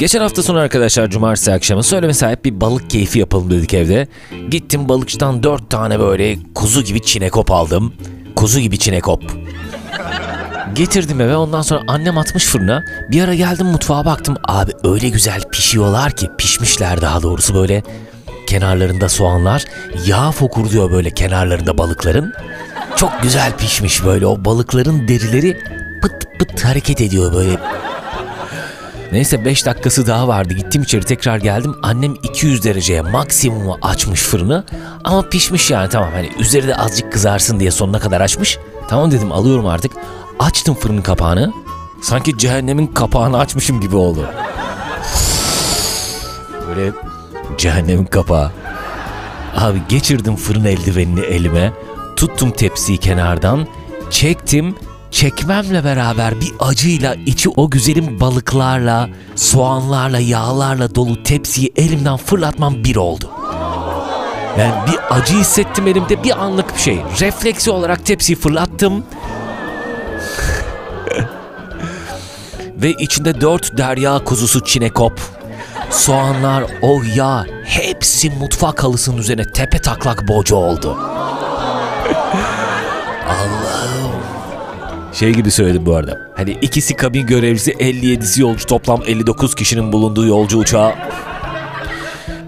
Geçen hafta sonu arkadaşlar cumartesi akşamı söyleme sahip bir balık keyfi yapalım dedik evde. Gittim balıkçıdan dört tane böyle kuzu gibi çinekop aldım. Kuzu gibi çinekop. Getirdim eve ondan sonra annem atmış fırına. Bir ara geldim mutfağa baktım. Abi öyle güzel pişiyorlar ki pişmişler daha doğrusu böyle kenarlarında soğanlar. Yağ fokurduyor böyle kenarlarında balıkların. Çok güzel pişmiş böyle o balıkların derileri pıt pıt hareket ediyor böyle. Neyse 5 dakikası daha vardı. Gittim içeri tekrar geldim. Annem 200 dereceye maksimumu açmış fırını. Ama pişmiş yani tamam hani üzeri de azıcık kızarsın diye sonuna kadar açmış. Tamam dedim alıyorum artık. Açtım fırının kapağını. Sanki cehennemin kapağını açmışım gibi oldu. Böyle cehennemin kapağı. Abi geçirdim fırın eldivenini elime. Tuttum tepsiyi kenardan. Çektim. Çekmemle beraber bir acıyla içi o güzelim balıklarla, soğanlarla, yağlarla dolu tepsiyi elimden fırlatmam bir oldu. Yani bir acı hissettim elimde bir anlık bir şey. Refleksi olarak tepsiyi fırlattım. Ve içinde dört derya kuzusu çinekop, soğanlar, o yağ hepsi mutfak halısının üzerine tepe taklak boca oldu. Allah'ım. Şey gibi söyledim bu arada. Hani ikisi kabin görevlisi 57'si yolcu toplam 59 kişinin bulunduğu yolcu uçağı.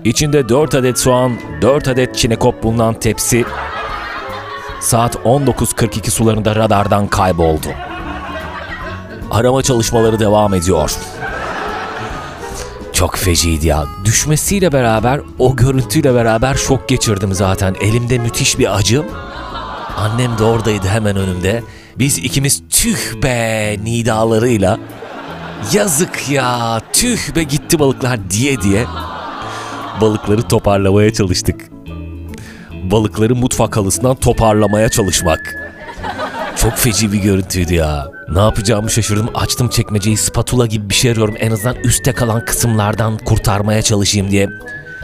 İçinde 4 adet soğan, 4 adet çinekop bulunan tepsi saat 19.42 sularında radardan kayboldu. Arama çalışmaları devam ediyor. Çok feciydi ya. Düşmesiyle beraber, o görüntüyle beraber şok geçirdim zaten. Elimde müthiş bir acı. Annem de oradaydı hemen önümde. Biz ikimiz tüh be nidalarıyla yazık ya tüh be gitti balıklar diye diye balıkları toparlamaya çalıştık. Balıkları mutfak halısından toparlamaya çalışmak. Çok feci bir görüntüydü ya. Ne yapacağımı şaşırdım. Açtım çekmeceyi spatula gibi bir şey arıyorum. En azından üstte kalan kısımlardan kurtarmaya çalışayım diye.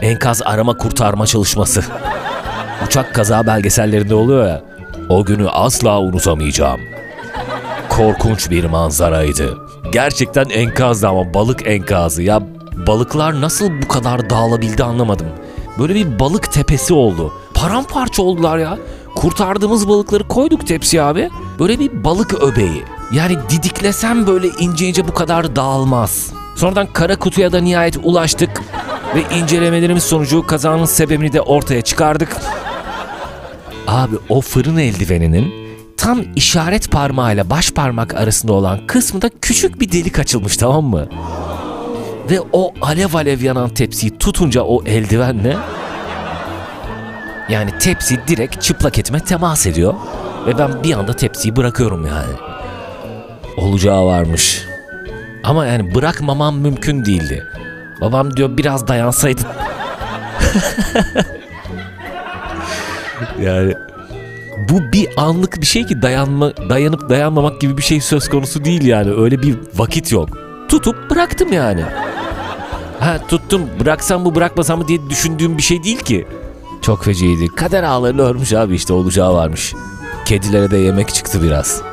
Enkaz arama kurtarma çalışması. Uçak kaza belgesellerinde oluyor ya. O günü asla unutamayacağım. Korkunç bir manzaraydı. Gerçekten enkazdı ama balık enkazı. Ya balıklar nasıl bu kadar dağılabildi anlamadım. Böyle bir balık tepesi oldu. Paramparça oldular ya. Kurtardığımız balıkları koyduk tepsiye abi. Böyle bir balık öbeği. Yani didiklesem böyle ince ince bu kadar dağılmaz. Sonradan kara kutuya da nihayet ulaştık. Ve incelemelerimiz sonucu kazanın sebebini de ortaya çıkardık. Abi o fırın eldiveninin tam işaret parmağıyla baş parmak arasında olan kısmında küçük bir delik açılmış tamam mı? Ve o alev alev yanan tepsiyi tutunca o eldivenle yani tepsi direkt çıplak etime temas ediyor. Ve ben bir anda tepsiyi bırakıyorum yani. Olacağı varmış. Ama yani bırakmamam mümkün değildi. Babam diyor biraz dayansaydı. yani bu bir anlık bir şey ki dayanma dayanıp dayanmamak gibi bir şey söz konusu değil yani. Öyle bir vakit yok. Tutup bıraktım yani. Ha tuttum bıraksam mı bırakmasam mı diye düşündüğüm bir şey değil ki. Çok feciydi. Kader ağlarını örmüş abi işte olacağı varmış. Kedilere de yemek çıktı biraz.